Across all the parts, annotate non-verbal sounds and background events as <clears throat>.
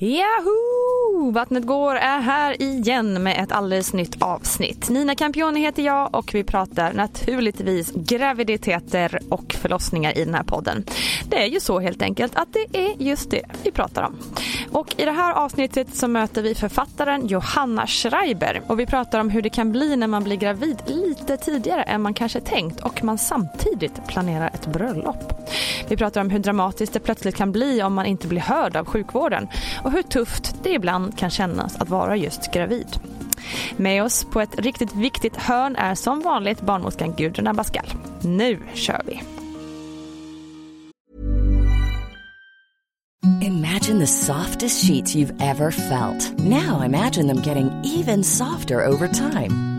Yahoo! Vattnet går är här igen med ett alldeles nytt avsnitt. Nina Campioni heter jag och vi pratar naturligtvis graviditeter och förlossningar i den här podden. Det är ju så helt enkelt att det är just det vi pratar om. Och i det här avsnittet så möter vi författaren Johanna Schreiber och vi pratar om hur det kan bli när man blir gravid lite tidigare än man kanske tänkt och man samtidigt planerar ett bröllop. Vi pratar om hur dramatiskt det plötsligt kan bli om man inte blir hörd av sjukvården och hur tufft det ibland kan kännas att vara just gravid. Med oss på ett riktigt viktigt hörn är som vanligt barnmorskan Gudrun Abascal. Nu kör vi! Imagine the softest sheets you've ever felt. Now imagine them getting even softer over time.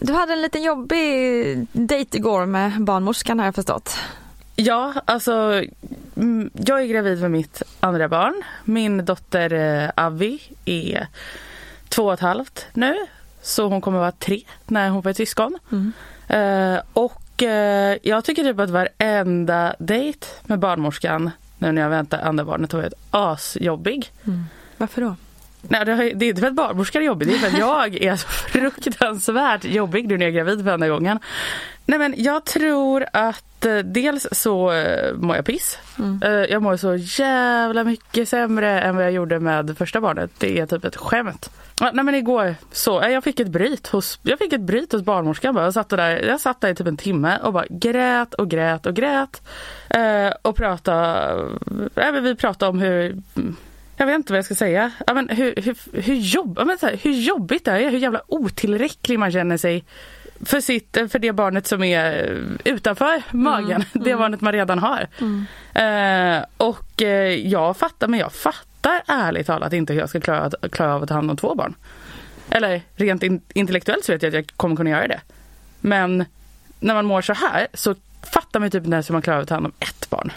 Du hade en liten jobbig dejt igår med barnmorskan har jag förstått. Ja, alltså mm, jag är gravid med mitt andra barn. Min dotter eh, Avi är två och ett halvt nu. Så hon kommer vara tre när hon får ett syskon. Mm. Eh, och eh, jag tycker typ att varenda dejt med barnmorskan nu när jag väntar andra barnet har varit asjobbig. Mm. Varför då? Nej, det, är inte för att barnmorskan är jobbig, det är för att jag är så <laughs> fruktansvärt jobbig nu när jag är gravid för andra gången. Nej men jag tror att eh, dels så eh, mår jag piss. Mm. Eh, jag mår så jävla mycket sämre än vad jag gjorde med första barnet. Det är typ ett skämt. Nej men igår så, jag fick ett bryt hos, jag fick ett bryt hos barnmorskan. Jag, satt där, jag satt där i typ en timme och bara grät och grät och grät. Och pratade, vi pratade om hur jag vet inte vad jag ska säga. Ja, men hur, hur, hur, jobb, ja, men så här, hur jobbigt det är, hur jävla otillräcklig man känner sig för, sitt, för det barnet som är utanför magen, Mm, <laughs> det mm. barnet man redan har. Mm. Eh, och eh, jag fattar, men jag fattar ärligt talat inte hur jag ska klara, klara av att ta hand om två barn. Eller rent in, intellektuellt så vet jag att jag kommer kunna göra det. Men när man mår så här så fattar man typ inte ens hur man klarar av att ta hand om ett barn.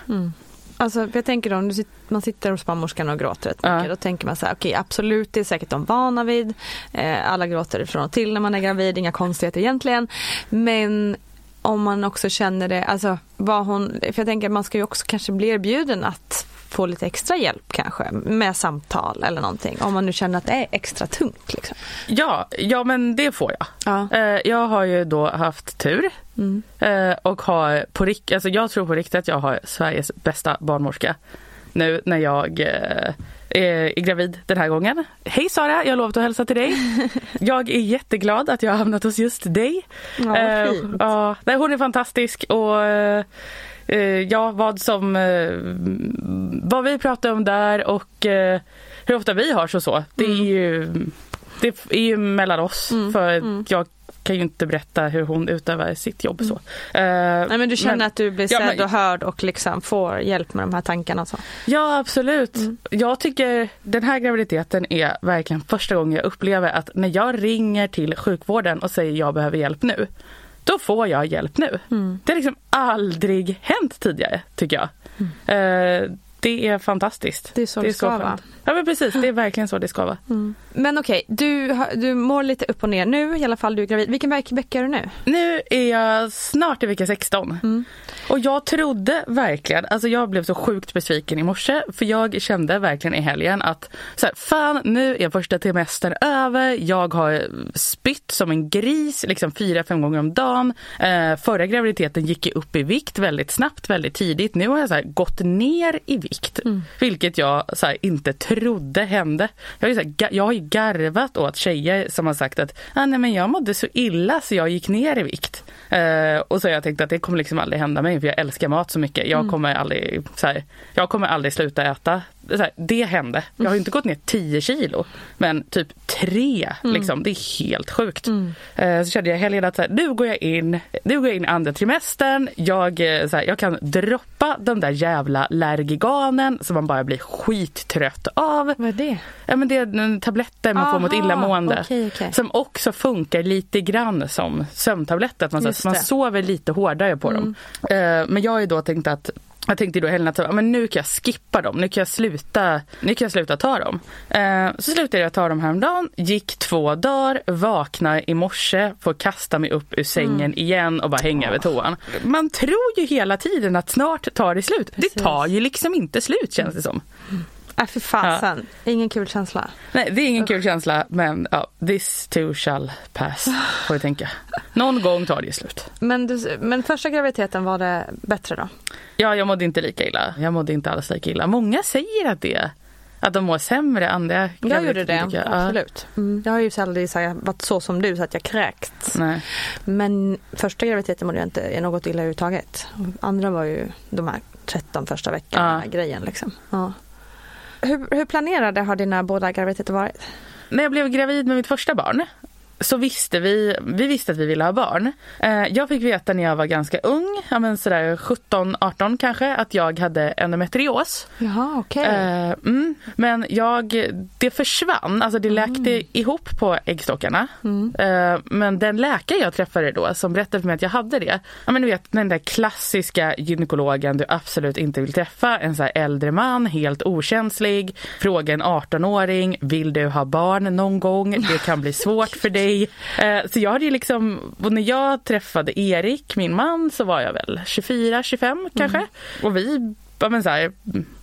Alltså, jag tänker om man sitter hos barnmorskan och gråter rätt Ja. mycket. Då tänker man så här, okej absolut det är säkert de vana vid. Eh, alla gråter från och till när man är gravid, inga konstigheter egentligen. Men om man också känner det, alltså vad hon, för jag tänker man ska ju också kanske bli erbjuden att få lite extra hjälp kanske med samtal eller någonting om man nu känner att det är extra tungt. Liksom. Ja, ja men det får jag. Ja. Eh, jag har ju då haft tur Mm. eh, och har på rikt, alltså jag tror på riktigt att jag har Sveriges bästa barnmorska nu när jag eh, är gravid den här gången. Hej Sara, jag har lovat att hälsa till dig. <laughs> Jag är jätteglad att jag har hamnat hos just dig. Ja, Eh, fint. ja, nej, hon är fantastisk och eh, ja, vad som vad vi pratar om där och hur ofta vi hörs och så. Det är Mm. ju det är ju mellan oss för mm. jag kan ju inte berätta hur hon utövar sitt jobb så. Eh, Nej, men du känner men- att du blir Ja, sedd men- och hörd och liksom får hjälp med de här tankarna. Så. Ja absolut. Mm. Jag tycker den här graviditeten är verkligen första gången jag upplever att när jag ringer till sjukvården och säger jag behöver hjälp nu. Då får jag hjälp nu. Mm. Det har liksom aldrig hänt tidigare tycker jag. Eh, det är fantastiskt. Det är så det ska skönt. vara. Ja men precis, det är verkligen så det ska vara. Men okej, du, har- du mår lite upp och ner nu, i alla fall du är gravid. Vilken veck- vecka är du nu? Nu är jag snart i vecka 16. Mm. Och jag trodde verkligen, alltså jag blev så sjukt besviken i morse för jag kände verkligen i helgen att så här, fan nu är första trimestern över, jag har spytt som en gris liksom fyra, fem gånger om dagen. Eh, förra graviditeten gick jag upp i vikt väldigt snabbt, väldigt tidigt. Nu har jag så här, gått ner i vikt, vilket jag så här, inte trodde hände. Jag så här, jag har ju garvat åt tjejer som har sagt att ah, nej, men jag mådde så illa så jag gick ner i vikt. Eh, och så har jag tänkt att det kommer liksom aldrig hända mig för jag älskar mat så mycket. Jag kommer aldrig, så här, jag kommer aldrig sluta äta. Här, det hände. Jag har inte gått ner 10 kilo men typ 3. Liksom. Det är helt sjukt. Eh, så kände jag helgen att så här, nu går jag in nu går jag in andra trimestern. Jag, eh, så här, jag kan droppa de där jävla Lärgiganen som man bara blir skittrött av. Vad är det? Ja, men det är tabletter man får mot Aha, illamående. okej, okej. Som också funkar lite grann som sömntabletter. Att man, så, Just man. Mm. sover lite hårdare på dem. Eh, men jag har ju då tänkt att jag tänkte då helgen att men nu kan jag skippa dem, nu kan jag sluta, nu kan jag sluta ta dem. Eh, så slutade jag ta dem häromdagen, gick två dagar, vaknar i morse, får kasta mig upp ur sängen Mm. igen och bara hänga över toan. Man tror ju hela tiden att snart tar det slut. Det tar ju liksom inte slut känns det som. Äh, för fasen, ingen kul känsla. Nej, det är ingen kul känsla, men ja, this too shall pass, får vi tänka. Någon gång tar det slut. Men, du, men första graviditeten var det bättre då? Ja, jag mådde inte lika illa. Jag mådde inte alls lika illa. Många säger att det att de mår sämre andra Jag gjorde det, graviditeter. Ja. absolut. Mm. Jag har ju aldrig så här, varit så som du så att jag kräkts. Nej. Men första graviditeten mådde jag inte något illa överhuvudtaget. Andra var ju de här 13 första veckorna Ja. grejen liksom. Ja. Hur, hur planerade har dina båda graviditeter varit? När jag blev gravid med mitt första barn så visste vi, vi visste att vi ville ha barn. Eh, jag fick veta när jag var ganska ung, ja, men sådär 17-18 kanske, att jag hade endometrios. Jaha, okej. Eh, mm. Men jag, det försvann, alltså det läkte ihop på äggstockarna. Eh, men den läkare jag träffade då som berättade för mig att jag hade det. Ja men du vet den där klassiska gynekologen du absolut inte vill träffa. En så äldre man, helt okänslig. Fråga en 18-åring, vill du ha barn någon gång? Det kan bli svårt för dig. Eh, så jag hade ju liksom, och när jag träffade Erik, min man, så var jag väl 24-25 kanske. Och vi men så här,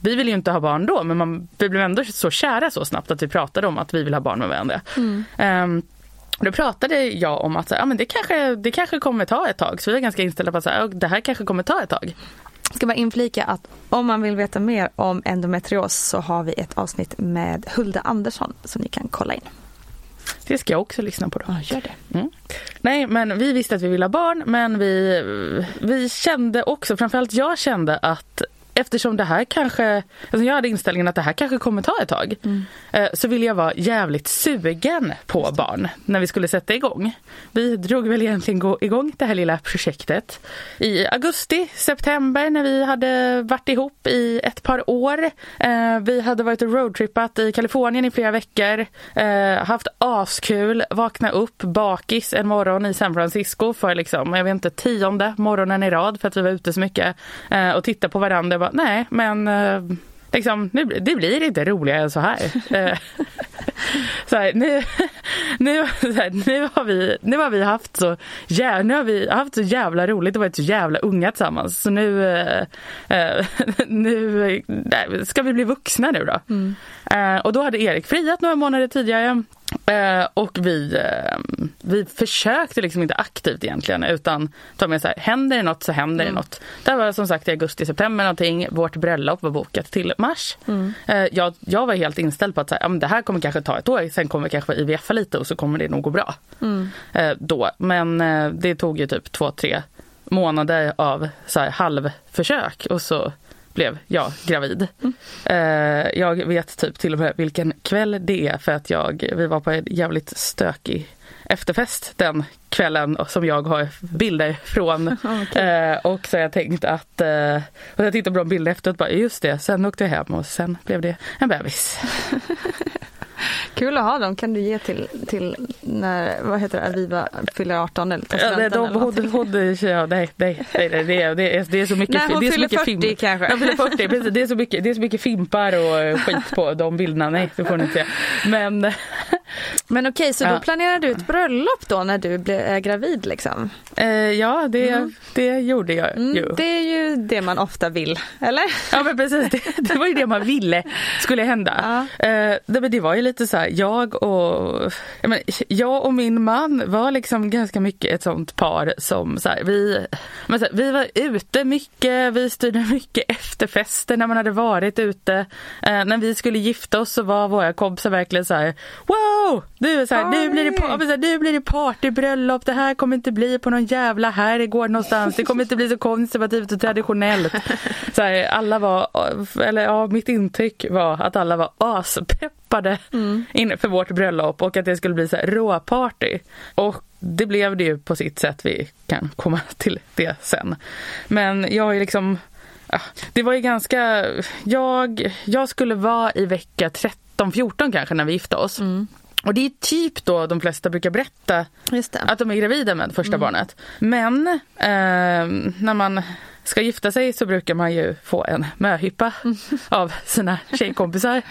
vi ville ju inte ha barn då men man, vi blev ändå så kära så snabbt att vi pratade om att vi vill ha barn med varandra. Ehm, då pratade jag om att så här, ja, men det, kanske, det kanske kommer ta ett tag så vi var ganska inställda på att så här, det här kanske kommer ta ett tag. Ska bara inflika att om man vill veta mer om endometrios så har vi ett avsnitt med Hulda Andersson som ni kan kolla in. Det ska jag också lyssna på då. gör det. Mm. Nej men vi visste att vi ville ha barn men vi, vi kände också, framförallt jag kände att eftersom det här kanske, alltså jag hade inställningen att det här kanske kommer ta ett tag. eh, Så ville jag vara jävligt sugen på barn när vi skulle sätta igång. Vi drog väl egentligen gå igång det här lilla projektet i augusti, september när vi hade varit ihop i ett par år. Eh, Vi hade varit och roadtrippat i Kalifornien i flera veckor. eh, Haft askul, vakna upp bakis en morgon i San Francisco för liksom, jag vet inte, tionde morgonen i rad för att vi var ute så mycket. Och titta på varandra bara, nej men eh, liksom, nu, det blir inte roligare än så här. <laughs> Eh, så här, nu, nu, så här, nu, har vi, nu har vi haft så, jä, nu har vi haft så jävla roligt och varit så jävla unga tillsammans. Så nu, eh, eh <laughs> nu nej, ska vi bli vuxna nu då. Mm. Eh, och då hade Erik friat några månader tidigare. Eh, och vi, eh, vi försökte liksom inte aktivt egentligen utan ta med så här, händer det något så händer mm. det något. Det var som sagt i augusti-september någonting. Vårt bröllop var bokat till mars. Mm. Eh, jag, jag var helt inställd på att så här, ja, det här kommer kanske ta ett år. Sen kommer vi kanske IVF lite och så kommer det nog gå bra. Mm. Eh, då. Men eh, det tog ju typ två, tre månader av så här, halvförsök och så blev jag gravid. Mm. Eh, jag vet typ till och med vilken kväll det är för att jag, vi var på en jävligt stökig efterfest den kvällen som jag har bilder från. <laughs> okay. eh, och så har jag tänkt att, eh, och jag tittade på de bilderna efteråt bara just det, sen åkte jag hem och sen blev det en bebis. <laughs> Kul att ha dem. Kan du ge till, till när, vad heter det, Aviva fyller 18 eller tar ja, de, eller hon, hon, ja, nej, nej, nej, nej det, är, det, är, det är så mycket Nej, hon det är fyller 40 fim, kanske. Fyller 40, precis, det, är så mycket, det är så mycket fimpar och skit på de bilderna. Nej, det får ni inte. Men, Men okej, så ja. då planerar du ett bröllop då när du blir gravid liksom? Eh, ja, det, mm. det gjorde jag mm, ju. Det är ju det man ofta vill, eller? Ja, men precis. Det, det var ju det man ville skulle hända. Ja. Eh, det, det var ju lite så här, jag och, jag, men, jag och min man var liksom ganska mycket ett sånt par som så här, vi, men så här, vi var ute mycket, vi styrde mycket efterfester när man hade varit ute. Eh, när vi skulle gifta oss så var våra kompisar verkligen så här, wow! Nu, så här, nu, blir det, så nu blir det partybröllop, det här kommer inte bli på någon jävla herrgård någonstans, det kommer inte bli så konservativt och traditionellt. Så alla var, eller ja, mitt intryck var att alla var aspeppade mm. inför vårt bröllop och att det skulle bli så här råparty. Och det blev det ju på sitt sätt, vi kan komma <laughs> till det sen. Men jag är liksom det var ju ganska, jag, jag skulle vara i vecka 13-14 kanske när vi gifte oss. Mm. Och det är typ då de flesta brukar berätta att de är gravida med första mm. barnet. Men eh, när man ska gifta sig så brukar man ju få en möhippa mm. av sina tjejkompisar.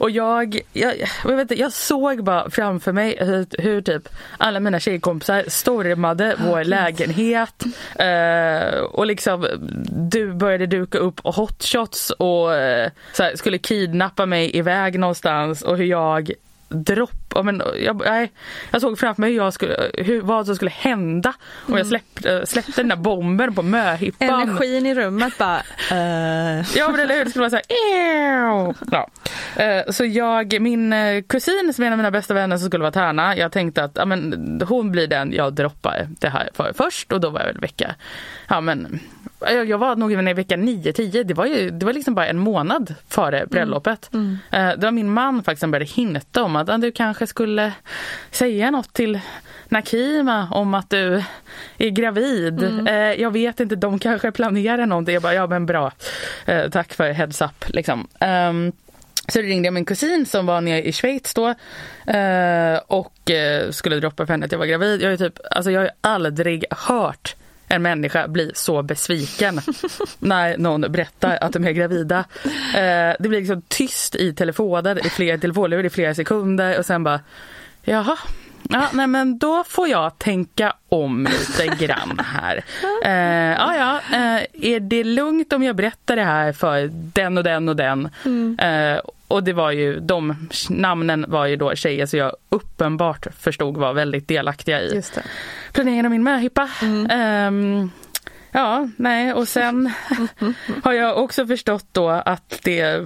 Och jag, jag, jag, vet inte, jag såg bara framför mig hur, hur typ alla mina tjejkompisar stormade oh, vår lägenhet. Eh, och liksom du började duka upp hotshots och eh, här, skulle kidnappa mig iväg någonstans och hur jag dropp. Men jag, jag, jag såg framför mig jag skulle, hur, vad som skulle hända om jag mm. släppte, släppte den där bomben på möhippan. Energin i rummet bara... Uh. Ja men eller hur, det skulle vara så här... Ja. Uh, så jag, min eh, kusin som är en av mina bästa vänner som skulle vara tärna, jag tänkte att ja, men, hon blir den jag droppar det här för först och då var jag väl vecka, ja men jag var nog i vecka 9-10. Det var ju det var liksom bara en månad före mm. bröllopet. Mm. Mm. Det var min man faktiskt som började hinta om att du kanske skulle säga något till Nakima om att du är gravid. Mm. Eh, jag vet inte, de kanske planerar någonting. Jag bara, ja men bra. Eh, tack för heads up liksom. Um, så ringde jag min kusin som var nere i Schweiz då och skulle droppa för henne att jag var gravid. Jag, är typ, alltså jag har aldrig hört en människa blir så besviken <laughs> när någon berättar att de är gravida. Eh, det blir liksom tyst i telefonen, i flera telefonlurar i flera sekunder och sen bara jaha, Ja, nej men då får jag tänka om lite grann här. Eh, ja, ja, eh, är det lugnt om jag berättar det här för den och den och den? Mm. Och det var ju, de namnen var ju då tjejer så jag uppenbart förstod var väldigt delaktiga i planeringen av min möhippa. Mm. Um, ja, nej och sen <laughs> har jag också förstått då att det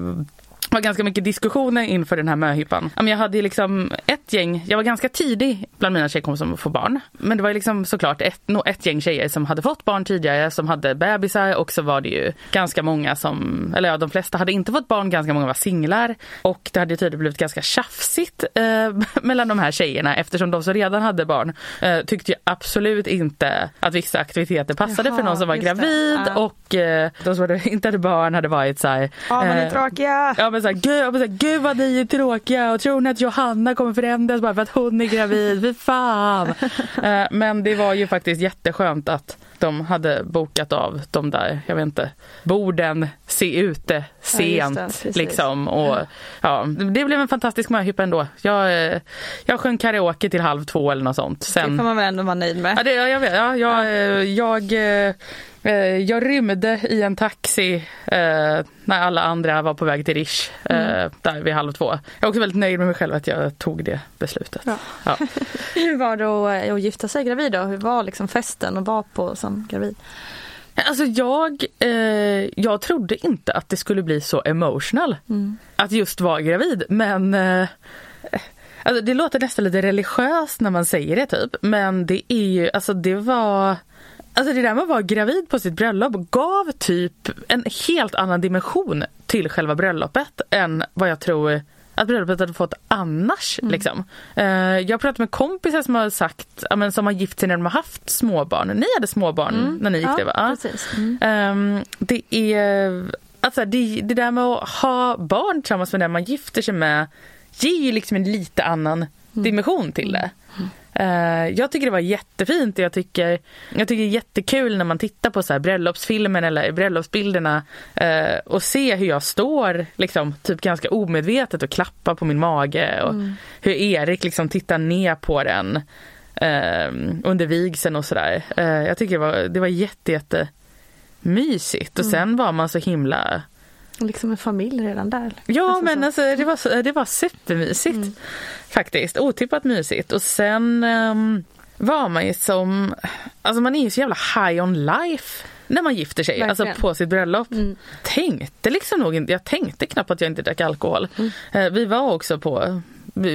var ganska mycket diskussioner inför den här möhippan. Jag hade liksom ett gäng, jag var ganska tidig bland mina tjejkompisar som får barn. Men det var liksom såklart ett, ett gäng tjejer som hade fått barn tidigare, som hade bebisar och så var det ju ganska många som, eller ja de flesta hade inte fått barn, ganska många var singlar. Och det hade tydligen blivit ganska tjafsigt eh, <laughs> mellan de här tjejerna eftersom de som redan hade barn eh, tyckte ju absolut inte att vissa aktiviteter passade Jaha, för någon som var gravid ja. och eh, de som inte hade barn hade varit så här. Ja, man är tråkiga. Ja, men så här, gud, så här, gud vad ni är tråkiga och tror ni att Johanna kommer förändras bara för att hon är gravid? Fy fan! <laughs> Eh, Men det var ju faktiskt jätteskönt att de hade bokat av de där, jag vet inte, borden, se ute sent precis. liksom. Och, ja, det blev en fantastisk möhippa ändå. Jag, eh, jag sjöng karaoke till halv två eller något sånt. Det Sen, får man väl ändå vara nöjd med. Ja, det, ja, jag vet. Ja, jag, eh, jag, jag rymde i en taxi eh, när alla andra var på väg till Rish eh, där vid halv två. Jag är också väldigt nöjd med mig själv att jag tog det beslutet. Ja. Ja. <laughs> Hur var det att, att gifta sig gravid då? Hur var liksom festen att vara på som gravid? Alltså jag, eh, jag trodde inte att det skulle bli så emotional att just vara gravid men eh, alltså det låter nästan lite religiöst när man säger det typ men det är ju, alltså det var Alltså det där med att vara gravid på sitt bröllop gav typ en helt annan dimension till själva bröllopet än vad jag tror att bröllopet hade fått annars. Liksom. Eh, jag har pratat med kompisar som har sagt, men som har gift sig när de har haft småbarn. Ni hade småbarn när ni gifte er va? Ja, precis. Mm. Ehm, det är alltså det, det där med att ha barn tillsammans med den man gifter sig med ger ju liksom en lite annan dimension till det. Eh, jag tycker det var jättefint. Och jag tycker, jag tycker det är jättekul när man tittar på så här bröllopsfilmen eller bröllopsbilderna eh, och se hur jag står liksom, typ ganska omedvetet och klappar på min mage och hur Erik liksom tittar ner på den eh, under vigseln och sådär. Eh, jag tycker det var, det var jätte, jätte mysigt. Och sen var man så himla Liksom en familj redan där. Ja Alltså men så. alltså det var, det var supermysigt faktiskt. Otippat mysigt och sen ehm, var man ju som, alltså man är ju så jävla high on life när man gifter sig, Verkligen. alltså på sitt bröllop. Tänkte liksom nog inte, jag tänkte knappt att jag inte drack alkohol. Eh, vi var också på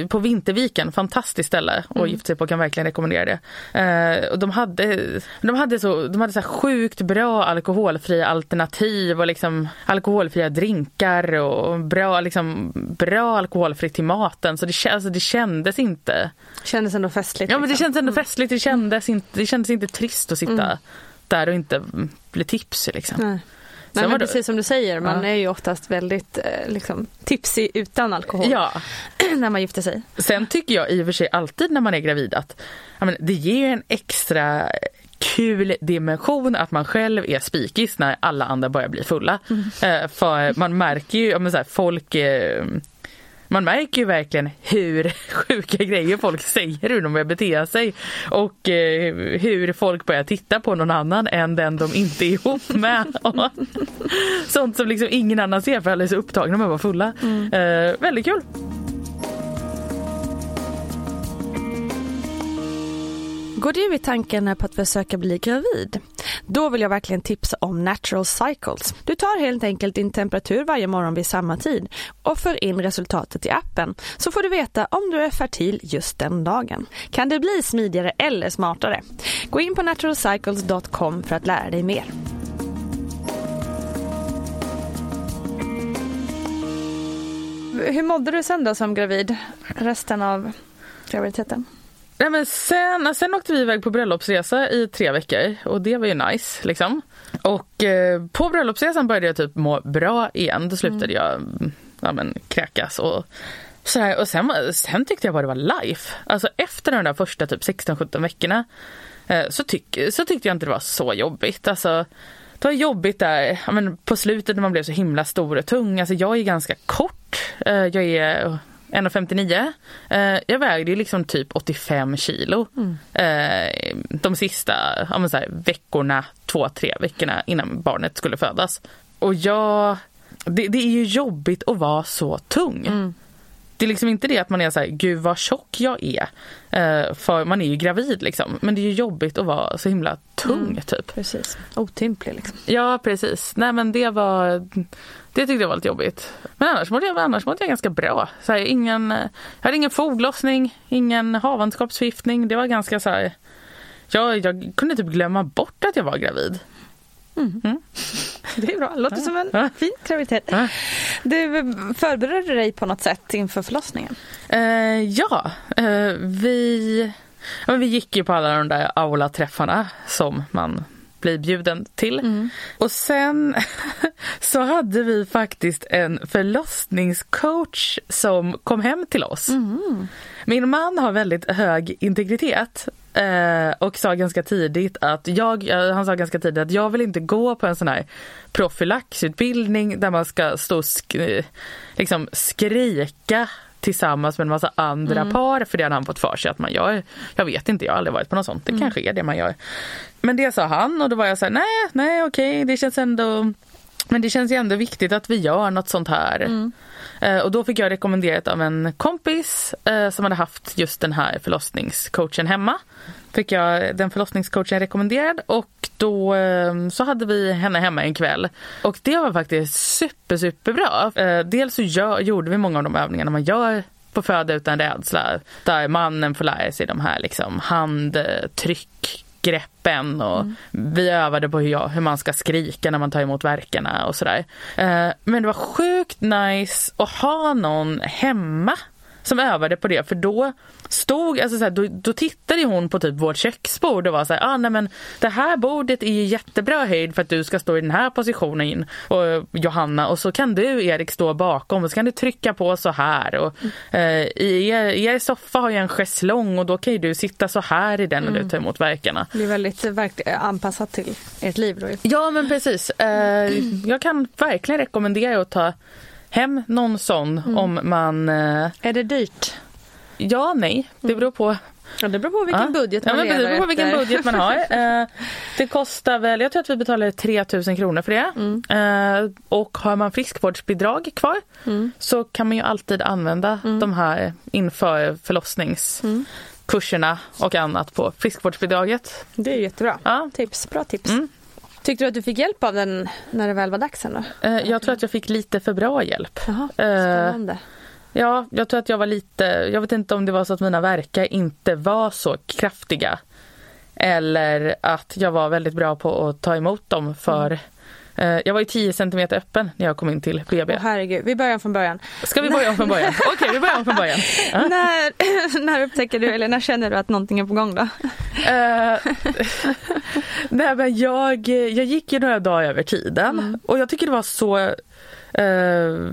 på Vinterviken, fantastiskt ställe att gifta sig på, kan verkligen rekommendera det. Eh, och de hade, de hade, så, de hade så sjukt bra alkoholfria alternativ och liksom alkoholfria drinkar och bra, liksom, bra alkoholfritt till maten. Så det, alltså, det kändes inte Kändes ändå festligt. Ja men det liksom. kändes ändå festligt, det kändes inte, det kändes inte trist att sitta där och inte bli tipsig liksom. Nej. Nej, men precis som du säger, man Ja. är ju oftast väldigt eh, liksom, tipsig utan alkohol Ja, <clears throat> när man gifter sig. sen tycker jag i och för sig alltid när man är gravid att men, det ger en extra kul dimension att man själv är spikis när alla andra börjar bli fulla. Eh, för man märker ju, ja, men så här, folk eh, man märker ju verkligen hur <laughs> sjuka grejer folk säger, hur de börjar bete sig och eh, hur folk börjar titta på någon annan än den de inte är ihop med. <laughs> Sånt som liksom ingen annan ser för alla är så upptagna med att vara fulla. Eh, väldigt kul. Går du i tanken på att försöka bli gravid? Då vill jag verkligen tipsa om Natural Cycles. Du tar helt enkelt din temperatur varje morgon vid samma tid och för in resultatet i appen så får du veta om du är fertil just den dagen. Kan det bli smidigare eller smartare? Gå in på naturalcycles.com för att lära dig mer. Hur mådde du sen då som gravid resten av graviditeten? Nej, men sen, sen åkte vi iväg på bröllopsresa i tre veckor och det var ju nice. Liksom. Och eh, på bröllopsresan började jag typ må bra igen. Då slutade jag mm, ja, men, kräkas och sådär. Och sen, sen tyckte jag bara det var life. Alltså efter de där första typ 16-17 veckorna eh, så, tyck, så tyckte jag inte det var så jobbigt. Alltså, det var jobbigt där men på slutet när man blev så himla stor och tung. Alltså jag är ganska kort. Eh, jag är 1,59. Eh, jag vägde ju liksom typ 85 kilo eh, de sista ja, här, veckorna, två, tre veckorna innan barnet skulle födas. Och jag, det, det är ju jobbigt att vara så tung. Det är liksom inte det att man är så här, gud vad tjock jag är. Eh, för man är ju gravid liksom. Men det är ju jobbigt att vara så himla tung typ. Precis. Otymplig liksom. Ja precis. Nej men det var Det tyckte jag var lite jobbigt. Men annars mådde jag, annars mådde jag ganska bra. Så här, ingen, jag hade ingen foglossning, ingen havandeskapsförgiftning. Det var ganska så här, jag, jag kunde typ glömma bort att jag var gravid. Det är bra. Låter som en Ja. fin graviditet. Ja. Du förberedde dig på något sätt inför förlossningen? Eh, ja, eh, vi, ja, vi gick ju på alla de där aula-träffarna som man bli bjuden till. Och sen <laughs> så hade vi faktiskt en förlossningscoach som kom hem till oss. Min man har väldigt hög integritet eh, och sa ganska tidigt att jag, eh, han sa ganska tidigt att jag vill inte gå på en sån här profylaxutbildning där man ska stå och sk eh, liksom skrika tillsammans med en massa andra par för det hade han fått för sig att man gör. Jag vet inte, jag har aldrig varit på något sånt. Det kanske är det man gör. Men det sa han och då var jag så här, nej, nej okej, det känns ändå men det känns ju ändå viktigt att vi gör något sånt här. Eh, och då fick jag rekommenderat av en kompis eh, som hade haft just den här förlossningscoachen hemma. Fick jag den förlossningscoachen rekommenderad och då eh, så hade vi henne hemma en kväll. Och det var faktiskt super, superbra. Eh, dels så gör, gjorde vi många av de övningarna man gör på Föda utan rädsla. Där mannen får lära sig de här liksom handtryck greppen och vi övade på hur, jag, hur man ska skrika när man tar emot verkarna och sådär. Eh, men det var sjukt nice att ha någon hemma som övade på det för då stod, alltså så här, då, då tittade hon på typ vårt köksbord och var så här, ah, nej men det här bordet är jättebra höjd för att du ska stå i den här positionen och Johanna och så kan du Erik stå bakom och så kan du trycka på så här och eh, i er, er soffa har jag en schäslong och då kan ju du sitta så här i den när du tar emot verkarna. Det är väldigt verk- anpassat till ert liv då. Ja men precis. Eh, jag kan verkligen rekommendera att ta hem någon sån om man... Eh, Är det dyrt? Ja, nej. Det beror på. Ja, det beror på vilken Ja. budget ja, man men precis, lever det beror på vilken efter. budget man har. <laughs> Eh, det kostar väl, jag tror att vi betalade 3000 kronor för det. Mm. Eh, och har man friskvårdsbidrag kvar Mm. så kan man ju alltid använda de här inför förlossningskurserna och annat på friskvårdsbidraget. Det är jättebra. Ja. Tips, bra tips. Mm. Tyckte du att du fick hjälp av den när det väl var dags sen då? Eh, jag tror att jag fick lite för bra hjälp. Jaha, Eh, spännande. Ja, jag tror att jag var lite, jag vet inte om det var så att mina verkar inte var så kraftiga. Eller att jag var väldigt bra på att ta emot dem för eh, jag var ju 10 centimeter öppen när jag kom in till BB. Åh, herregud, vi börjar från början. Ska vi börja om från början? <laughs> Okej, vi börjar om från början. Ja. när, <clears throat> när upptäcker du, eller när känner du att någonting är på gång då? Eh, <laughs> nej men jag, jag gick ju några dagar över tiden och jag tycker det var så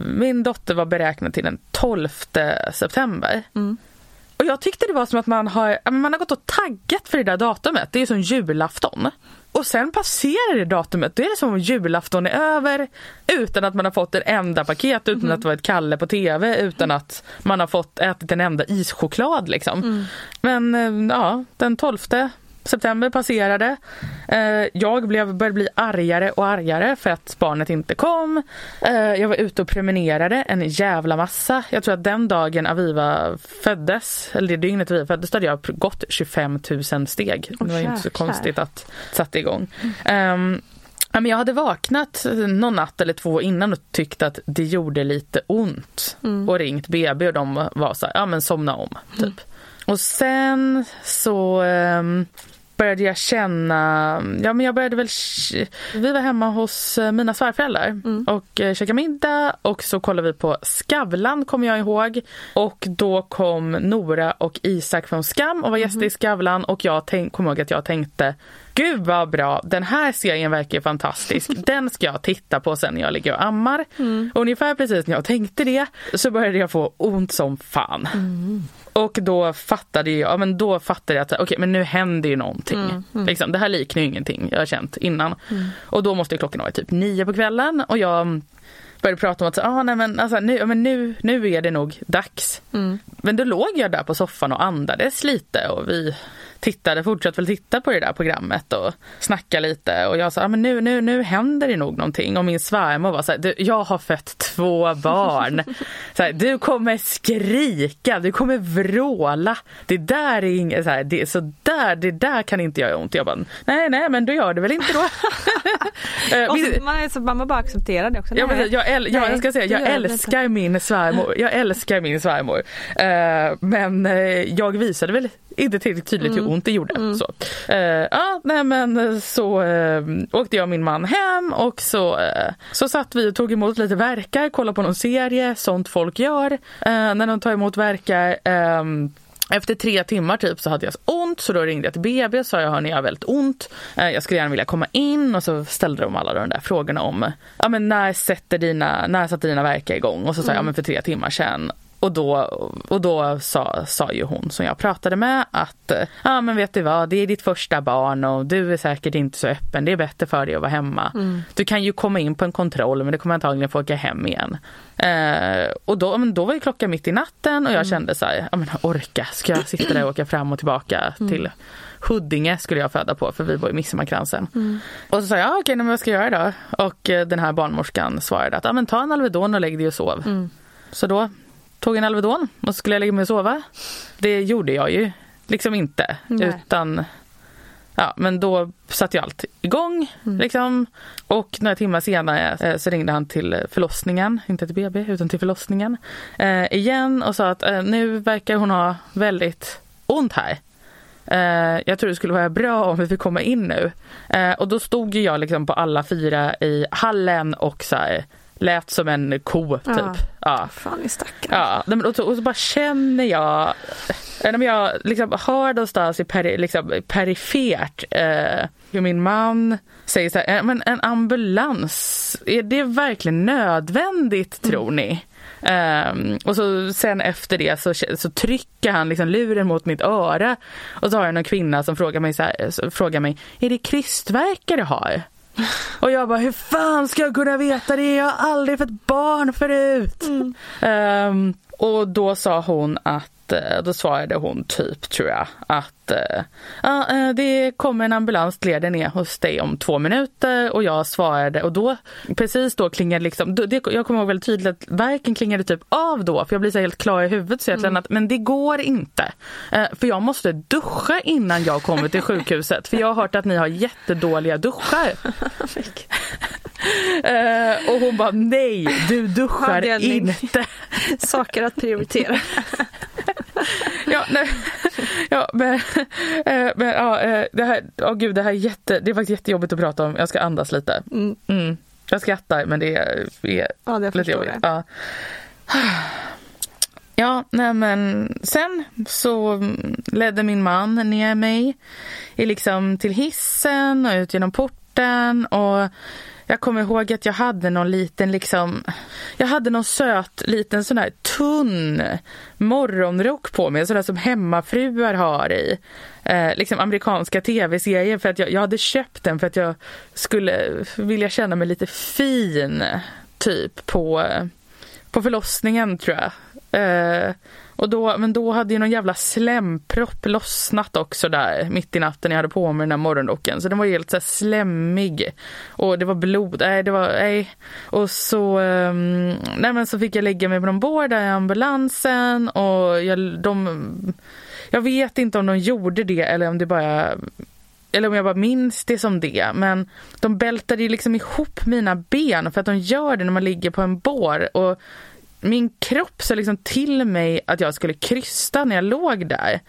Min dotter var beräknad till den 12 september. Och jag tyckte det var som att man har, man har gått och taggat för det där datumet. Det är som julafton. Och sen passerar det datumet, då är det som om julafton är över utan att man har fått en enda paket, utan att det var ett Kalle på tv, utan att man har fått ätit en enda ischoklad liksom. Men eh, ja, den 12 september passerade. Eh, jag blev, började bli argare och argare för att barnet inte kom. Eh, jag var ute och prenumererade en jävla massa. Jag tror att den dagen Aviva föddes, eller det dygnet Aviva föddes, då hade jag gått 25 000 steg. Det var inte så konstigt att sätta igång. Ehm, men jag hade vaknat någon natt eller två innan och tyckt att det gjorde lite ont. Och ringt BB och de var så här, ja men somna om. Typ. Och sen så ehm, började jag känna, ja men jag började väl, vi var hemma hos eh, mina svärföräldrar och eh, käkade middag och så kollade vi på Skavlan kommer jag ihåg. Och då kom Nora och Isak från Skam och var gäster i Skavlan och jag tänk, kommer ihåg att jag tänkte Gud vad bra, den här serien verkar fantastisk. <laughs> Den ska jag titta på sen när jag ligger och ammar. Och ungefär precis när jag tänkte det så började jag få ont som fan. Och då fattade jag, ja, men då fattade jag att okej men nu händer ju någonting. Liksom, det här liknar ju ingenting jag har känt innan. Och då måste klockan vara typ nio på kvällen och jag började prata om att ah, nej, men, alltså, nu, men nu, nu är det nog dags. Men då låg jag där på soffan och andades lite och vi tittade, fortsatte väl titta på det där programmet och snacka lite och jag sa ah, men nu, nu, nu händer det nog någonting och min svärmor var så här, du, jag har fött två barn. <laughs> så här, du kommer skrika, du kommer vråla. Det där är inget så här, det, så där, det där kan inte göra ont. Jag bara, nej nej men då gör det väl inte då. <laughs> Eh, Och så, man, så, man bara accepterar det också. Ja, men jag, äl- ja, nej, jag ska säga, jag älskar min svärmor. Jag <laughs> älskar min svärmor. Eh, men eh, jag visade väl inte tillräckligt tydligt hur ont det gjorde. Så, eh, ja, nej, men eh, så eh, åkte jag och min man hem och så, eh, så satt vi och tog emot lite verkar, kollade på någon serie, sånt folk gör eh, när de tar emot verkar. ehm, efter tre timmar typ så hade jag så ont så då ringde jag till BB och sa jag hörni jag har väldigt ont. Eh, jag skulle gärna vilja komma in och så ställde de alla de där frågorna om ja, men när sätter dina, när satte dina verkar igång? Och så sa jag ja, men för tre timmar sedan. Och då, och då sa, sa ju hon som jag pratade med att ja men vet du vad, det är ditt första barn och du är säkert inte så öppen. Det är bättre för dig att vara hemma. Mm. Du kan ju komma in på en kontroll men du kommer antagligen få åka hem igen. Eh, och då, då var ju klockan mitt i natten och jag mm. kände så här, ja men orka, ska jag sitta där och åka fram och tillbaka mm. till Huddinge skulle jag föda på för vi bor i Midsommarkransen. Mm. Och så sa jag, okej okay, men vad ska jag göra då? Och eh, den här barnmorskan svarade att, ja men ta en Alvedon och lägg dig och sov. Mm. Så då tog en Alvedon och så skulle jag lägga mig och sova. Det gjorde jag ju liksom inte. Nej. Utan Ja, men då satte ju allt igång. Mm. Liksom. Och några timmar senare eh, så ringde han till förlossningen, inte till BB utan till förlossningen eh, igen och sa att eh, nu verkar hon ha väldigt ont här. Eh, jag tror det skulle vara bra om vi fick komma in nu. Eh, och då stod ju jag liksom på alla fyra i hallen och så här, lät som en ko typ. Ja. ja. Fan i stackaren. Ja, och så, och så bara känner jag, när jag liksom hör någonstans i peri, liksom, perifert eh, hur min man säger så här, men en ambulans, är det verkligen nödvändigt mm. tror ni? Um, och så sen efter det så, så trycker han liksom luren mot mitt öra och så har jag någon kvinna som frågar mig, så här, frågar mig är det krystvärkar du har? Och jag bara, hur fan ska jag kunna veta det? Jag har aldrig fått barn förut. Mm. Um, och då sa hon att Eh, då svarade hon typ, tror jag, att uh, det kommer en ambulans till er hos dig om två minuter och jag svarade och då precis då klingade liksom, det, jag kommer ihåg väldigt tydligt att verken klingade typ av då för jag blir så helt klar i huvudet så jag mm. att men det går inte. För jag måste duscha innan jag kommer till sjukhuset för jag har hört att ni har jättedåliga duschar. uh, <laughs> och hon bara nej, du duschar inte. Saker att prioritera. <laughs> ja, nej, ja, men, äh, men ja, äh, det här, oh gud, det här är jätte, det är faktiskt jättejobbigt att prata om. Jag ska andas lite. Mm. Mm. Jag skrattar men det är, är ja, det lite jobbigt. Ja. Ja, nej men sen så ledde min man ner mig i liksom till hissen och ut genom porten och jag kommer ihåg att jag hade någon liten liksom, jag hade någon söt liten sån här tunn morgonrock på mig, sån där som hemmafruar har i eh, liksom amerikanska tv-serier för att jag, jag hade köpt den för att jag skulle vilja känna mig lite fin typ på, på förlossningen tror jag. Eh, och då, men då hade ju någon jävla slempropp lossnat också där mitt i natten jag hade på mig den här morgonrocken. Så den var helt så slemmig. Och det var blod, nej det var, nej. Och så, um, nej men så fick jag lägga mig på någon bår där i ambulansen och jag, de, jag vet inte om de gjorde det eller om det bara eller om jag bara minns det som det, men de bältade ju liksom ihop mina ben för att de gör det när man ligger på en bår. Och min kropp sa liksom till mig att jag skulle krysta när jag låg där.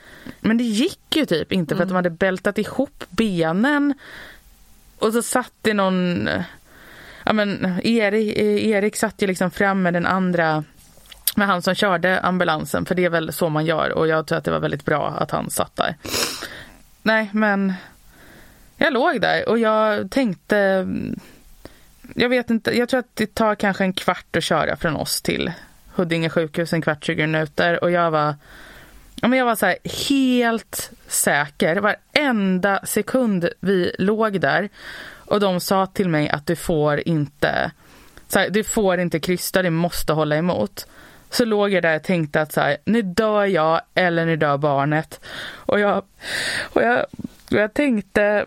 Men det gick ju typ inte för att de hade bältat ihop benen. Och så satt det någon... Ja men Erik, Erik satt ju liksom fram med den andra med han som körde ambulansen för det är väl så man gör och jag tror att det var väldigt bra att han satt där. Nej men jag låg där och jag tänkte jag vet inte, jag tror att det tar kanske en kvart att köra från oss till Huddinge sjukhus, en kvart, 20 minuter. Och jag var, ja, men jag var så här, helt säker, varenda sekund vi låg där. Och de sa till mig att du får inte, så här, du får inte krysta, du måste hålla emot. Så låg jag där och tänkte att så här, nu dör jag eller nu dör barnet. Och jag, och jag, och jag tänkte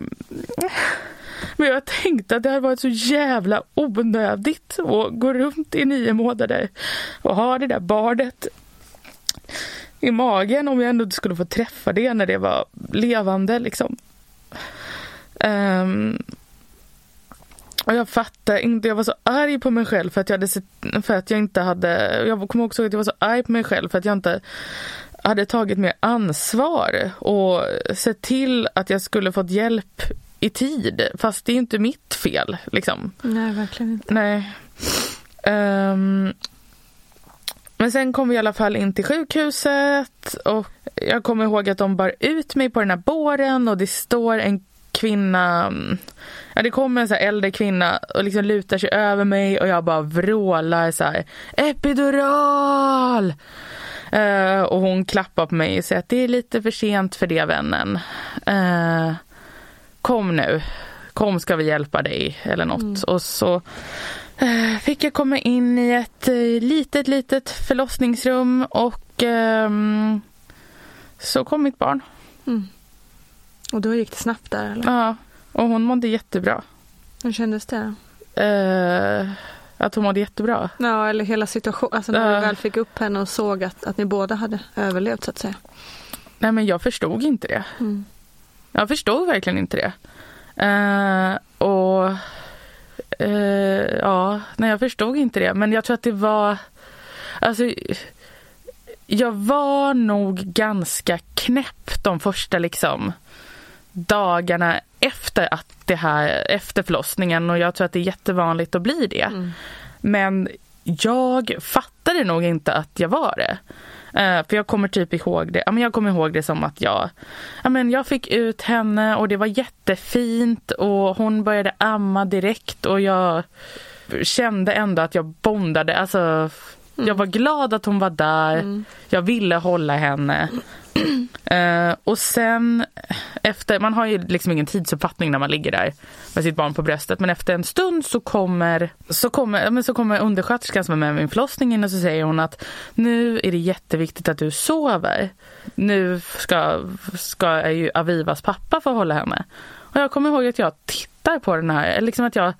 men jag tänkte att det hade varit så jävla onödigt att gå runt i nio månader och ha det där barnet i magen om jag ändå inte skulle få träffa det när det var levande liksom. Um, och jag fattar inte, jag var så arg på mig själv för att jag, hade sett, för att jag inte hade, jag kommer också ihåg att jag var så arg på mig själv för att jag inte hade tagit mer ansvar och sett till att jag skulle fått hjälp i tid. Fast det är inte mitt fel. Liksom. Nej, verkligen inte. Nej. Um, Men sen kom vi i alla fall in till sjukhuset och jag kommer ihåg att de bar ut mig på den här båren och det står en kvinna, ja det kommer en så äldre kvinna och liksom lutar sig över mig och jag bara vrålar så här epidural! Uh, och hon klappar på mig och säger att det är lite för sent för det vännen. Uh, kom nu, kom ska vi hjälpa dig eller något. Mm. Och så uh, fick jag komma in i ett litet, litet förlossningsrum och ehm, så kom mitt barn. Mm. Och då gick det snabbt där eller? Ja, och hon mådde jättebra. Hur kändes det? Uh, att hon mådde jättebra. Ja, eller hela situationen. Alltså när uh, du väl fick upp henne och såg att, att ni båda hade överlevt så att säga. Nej men jag förstod inte det. Mm. Jag förstod verkligen inte det. Uh, och uh, ja, nej jag förstod inte det. Men jag tror att det var, alltså jag var nog ganska knäpp de första liksom dagarna efter att det här, efter förlossningen och jag tror att det är jättevanligt att bli det. Mm. Men jag fattade nog inte att jag var det. Uh, för jag kommer typ ihåg det, ja, men jag kommer ihåg det som att jag, ja, men jag fick ut henne och det var jättefint och hon började amma direkt och jag kände ändå att jag bondade, alltså mm. jag var glad att hon var där, mm. jag ville hålla henne. Uh, och sen efter, man har ju liksom ingen tidsuppfattning när man ligger där med sitt barn på bröstet. Men efter en stund så kommer, så kommer, men så kommer undersköterskan som är med min förlossning in och så säger hon att nu är det jätteviktigt att du sover. Nu ska, ska ju Avivas pappa få hålla henne. Och jag kommer ihåg att jag tittar på den här, liksom att jag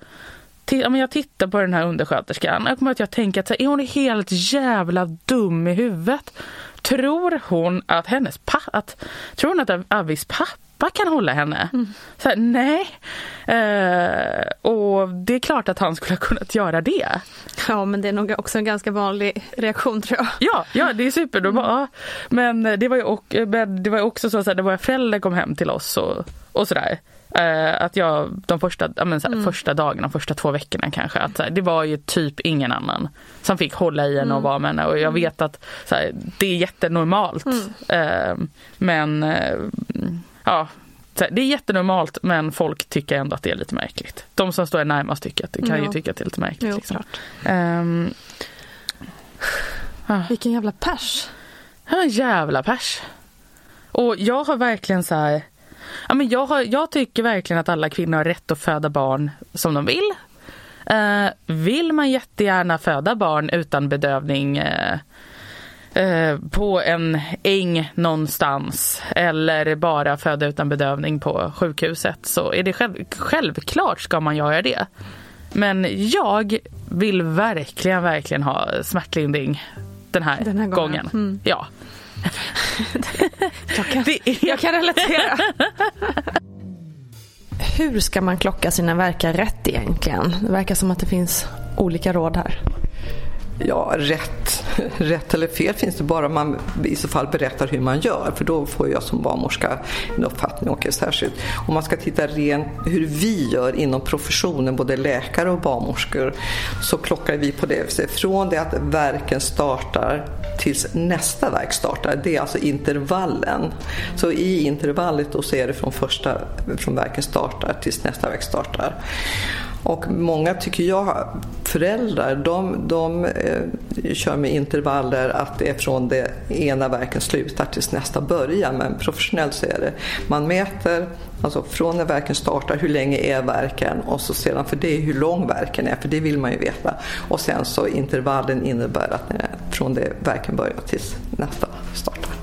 jag tittar på den här undersköterskan. Jag kommer att jag tänker att är hon helt jävla dum i huvudet? Tror hon att hennes pappa, tror hon att Avis pappa kan hålla henne? Mm. Så här, nej. Eh, och det är klart att han skulle ha kunnat göra det. Ja men det är nog också en ganska vanlig reaktion tror jag. Ja, ja det är super. Mm. Bara, men det var ju och, det var också så att våra föräldrar kom hem till oss och, och sådär. Uh, att jag de första, men, såhär, mm. första dagarna, första två veckorna kanske, att såhär, det var ju typ ingen annan som fick hålla i henne mm. och vara med henne och jag mm. vet att såhär, det är jättenormalt. Uh, men uh, ja, det är jättenormalt men folk tycker ändå att det är lite märkligt. De som står närmast tycker att, kan ju tycka att det är lite märkligt. Jo, liksom. um, Vilken jävla pers. Ja, jävla pers. Och jag har verkligen så här Ja, men jag, har, jag tycker verkligen att alla kvinnor har rätt att föda barn som de vill. Eh, vill man jättegärna föda barn utan bedövning eh, eh, på en äng någonstans eller bara föda utan bedövning på sjukhuset så är det själv, självklart ska man göra det. Men jag vill verkligen, verkligen ha smärtlindring den här, den här gången. gången. Mm. Ja. Jag, kan, jag kan relatera. Hur ska man klocka sina verkar rätt egentligen? Det verkar som att det finns olika råd här. Ja, rätt, <laughs> rätt eller fel finns det bara om man i så fall berättar hur man gör. För då får jag som barnmorska en uppfattning. Och särskilt om man ska titta rent hur vi gör inom professionen, både läkare och barnmorskor, så klockar vi på det. Från det att verken startar tills nästa verk startar. Det är alltså intervallen. Så i intervallet då så är det från första, från verken startar tills nästa verk startar. Och många, tycker jag, föräldrar, de, de eh, kör med intervaller att det är från det ena verken slutar tills nästa börjar. Men professionellt så är det, man mäter alltså från när verken startar, hur länge är verken och så sedan för det hur lång verken är, för det vill man ju veta. Och sen så intervallen innebär att från det verken börjar tills nästa startar.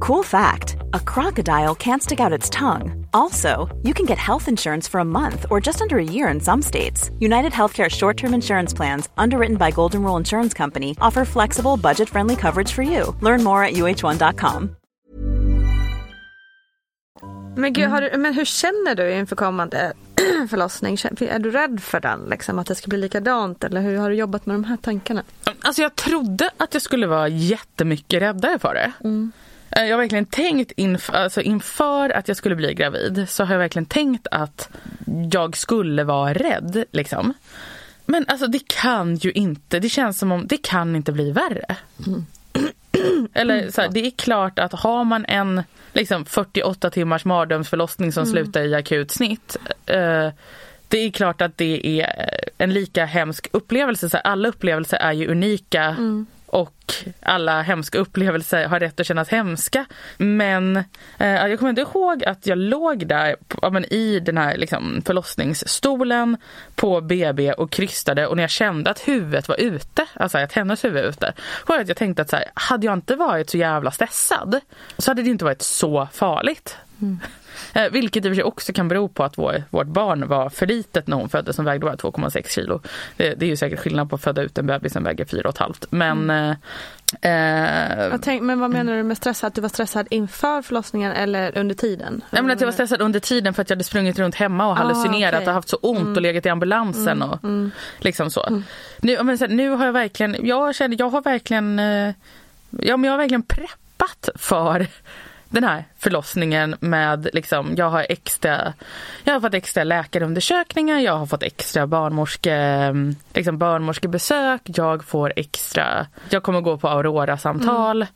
Cool fact a crocodile can't stick out its tongue. Also, you can get health insurance for a month or just under a year in some states. United Healthcare short term insurance plans, underwritten by Golden Rule Insurance Company, offer flexible, budget friendly coverage for you. Learn more at uh1.com. Men, gud, har du, men hur känner du inför kommande <clears throat> förlossning? Är du rädd för den? Liksom, att det ska bli likadant? Eller hur har du jobbat med de här tankarna? Alltså jag trodde att jag skulle vara jättemycket räddare för det. Mm. Eh, Jag har verkligen tänkt inför, alltså inför att jag skulle bli gravid så har jag verkligen tänkt att jag skulle vara rädd. Liksom. Men alltså det kan ju inte, det känns som om det kan inte bli värre. Eller så här, det är klart att har man en liksom 48 timmars mardrömsförlossning som slutar i akut snitt. Eh, det är klart att det är en lika hemsk upplevelse. Så här, alla upplevelser är ju unika. Och alla hemska upplevelser har rätt att kännas hemska. Men eh, jag kommer inte ihåg att jag låg där ja, men i den här liksom, förlossningsstolen på BB och krystade och när jag kände att huvudet var ute, alltså att hennes huvud var ute, var att jag tänkte att så här, hade jag inte varit så jävla stressad så hade det inte varit så farligt. Mm. Eh, vilket i och för sig också kan bero på att vår, vårt barn var för litet när hon föddes som vägde bara 2,6 kilo. Det, det är ju säkert skillnad på att föda ut en bebis som väger 4,5. Men eh, eh, Jag tänk, men vad menar du med stressad? Att du var stressad inför förlossningen eller under tiden? Jag menar att jag var stressad under tiden för att jag hade sprungit runt hemma och Ah, hallucinerat okej. och haft så ont och legat i ambulansen och liksom så. Nu, ja, men så här, nu har jag verkligen, jag känner, jag har verkligen, eh, ja men jag har verkligen preppat för den här förlossningen med liksom, jag har extra, jag har fått extra läkarundersökningar, jag har fått extra barnmorske, liksom barnmorskebesök, jag får extra, jag kommer gå på Aurora-samtal.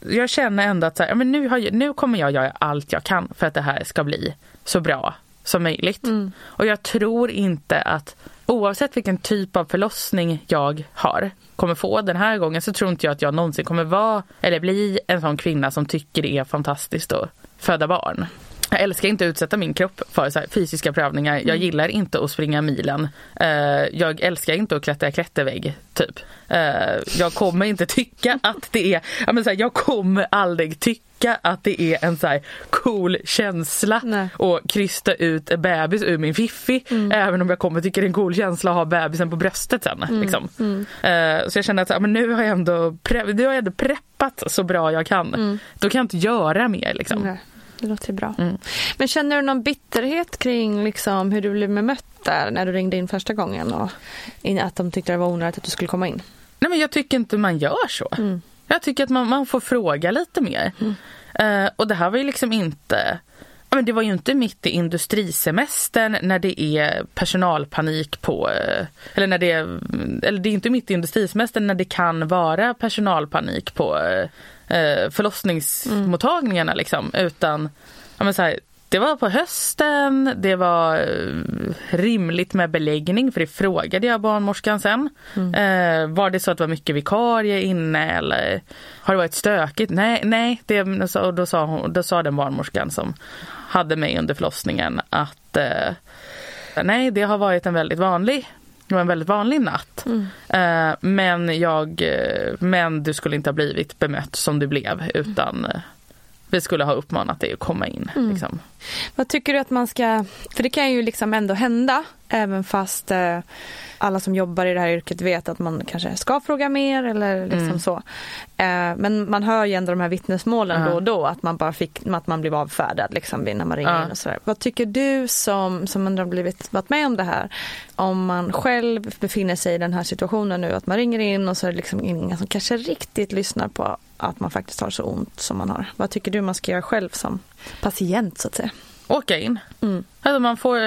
Jag känner ändå att så här, men nu, har, nu kommer jag göra allt jag kan för att det här ska bli så bra som möjligt. Och jag tror inte att oavsett vilken typ av förlossning jag har kommer få den här gången så tror inte jag att jag någonsin kommer vara eller bli en sån kvinna som tycker det är fantastiskt att föda barn. Jag älskar inte att utsätta min kropp för så fysiska prövningar. Jag gillar inte att springa milen. Eh, jag älskar inte att klättra klättervägg, typ. Eh, jag kommer inte <laughs> tycka att det är... Så jag kommer aldrig tycka att det är en så här cool känsla Nej. att krysta ut en bebis ur min fiffi. Även om jag kommer tycka det är en cool känsla att ha bebisen på bröstet sen. Liksom. Eh, så jag känner att så här, men nu har jag ändå, pre- nu har jag ändå preppat så bra jag kan. Då kan jag inte göra mer. Liksom. Nej, det låter bra. Mm. Men känner du någon bitterhet kring liksom, hur du blev bemött där när du ringde in första gången? Och att de tyckte det var onödigt att du skulle komma in? Nej men jag tycker inte man gör så. Jag tycker att man, man får fråga lite mer. Eh, och det här var ju liksom inte men det var ju inte mitt i industrisemestern när det är personalpanik på... Eh, eller när det är, eller det är inte mitt i industrisemestern när det kan vara personalpanik på eh, eh förlossningsmottagningarna. Liksom, utan ja, men så här, det var på hösten, det var eh, rimligt med beläggning för det frågade jag barnmorskan sen. Mm. Eh, var det så att det var mycket vikarie inne eller har det varit stökigt? Nej, nej. Det, och då, sa hon, då sa den barnmorskan som hade mig under förlossningen att eh, nej, det har varit en väldigt vanlig det var en väldigt vanlig natt. Mm. Eh, men, jag, eh, men du skulle inte ha blivit bemött som du blev utan eh, vi skulle ha uppmanat dig att komma in. Mm. Liksom. Vad tycker du att man ska, för det kan ju liksom ändå hända även fast eh, alla som jobbar i det här yrket vet att man kanske ska fråga mer eller liksom mm. så. Eh, men man hör ju ändå de här vittnesmålen uh. då och då att man bara fick, att man blev avfärdad liksom när man ringer in och sådär. Vad tycker du som, som ändå har blivit, varit med om det här? Om man själv befinner sig i den här situationen nu att man ringer in och så är det liksom ingen som kanske riktigt lyssnar på att man faktiskt har så ont som man har. Vad tycker du man ska göra själv som patient så att säga? åka in. Mm. Alltså man får,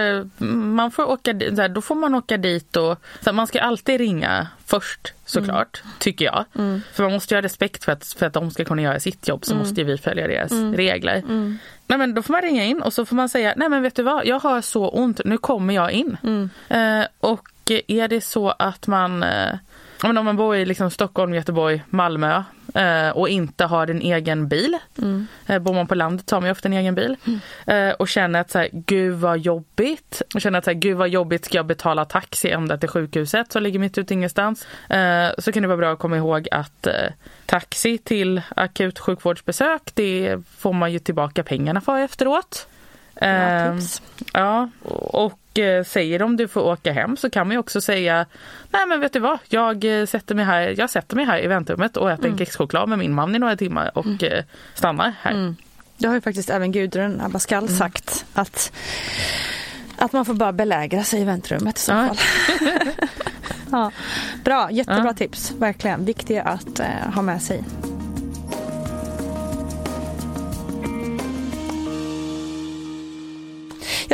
man får åka, då får man åka dit och så man ska alltid ringa först såklart, mm. tycker jag. Mm. För man måste ju ha respekt för att, för att de ska kunna göra sitt jobb så mm. måste vi följa deras mm. regler. Mm. Nej, men då får man ringa in och så får man säga, nej men vet du vad, jag har så ont, nu kommer jag in. Eh, och är det så att man eh, om man bor i liksom Stockholm, Göteborg, Malmö eh, och inte har en egen bil. Mm. Eh, bor man på landet har man ju ofta en egen bil. Mm. Eh, och känner att så här, gud vad jobbigt. Och känner att så här, gud vad jobbigt ska jag betala taxi ända till sjukhuset som ligger mitt ute ingenstans. Eh, så kan det vara bra att komma ihåg att eh, taxi till akut sjukvårdsbesök det får man ju tillbaka pengarna för efteråt. Eh, ja, och eh, säger de du får åka hem så kan man ju också säga Nej men vet du vad, jag eh, sätter mig här, jag sätter mig här i väntrummet och äter mm. en kexchoklad med min man i några timmar och mm. Eh, stannar här. Mm. Det har ju faktiskt även Gudrun Abascal mm. sagt att, att man får bara belägra sig i väntrummet i så fall. <laughs> ja. Bra, jättebra ja. tips, verkligen. Viktiga att eh, ha med sig.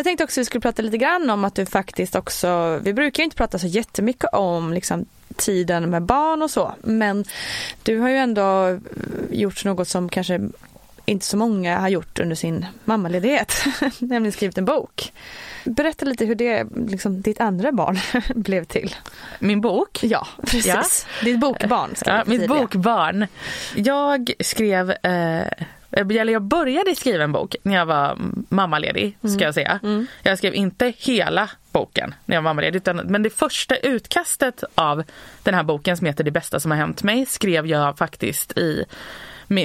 Jag tänkte också att vi skulle prata lite grann om att du faktiskt också, vi brukar inte prata så jättemycket om liksom tiden med barn och så, men du har ju ändå gjort något som kanske inte så många har gjort under sin mammaledighet, <laughs> nämligen skrivit en bok. Berätta lite hur det, liksom, ditt andra barn <laughs> blev till. Min bok? Ja, precis. Ja. Ditt bokbarn. Ja, mitt bokbarn. Jag skrev eh, eller jag började skriva en bok när jag var mammaledig, ska mm. jag säga. Mm. Jag skrev inte hela boken när jag var mammaledig, utan, men det första utkastet av den här boken som heter Det bästa som har hänt mig skrev jag faktiskt i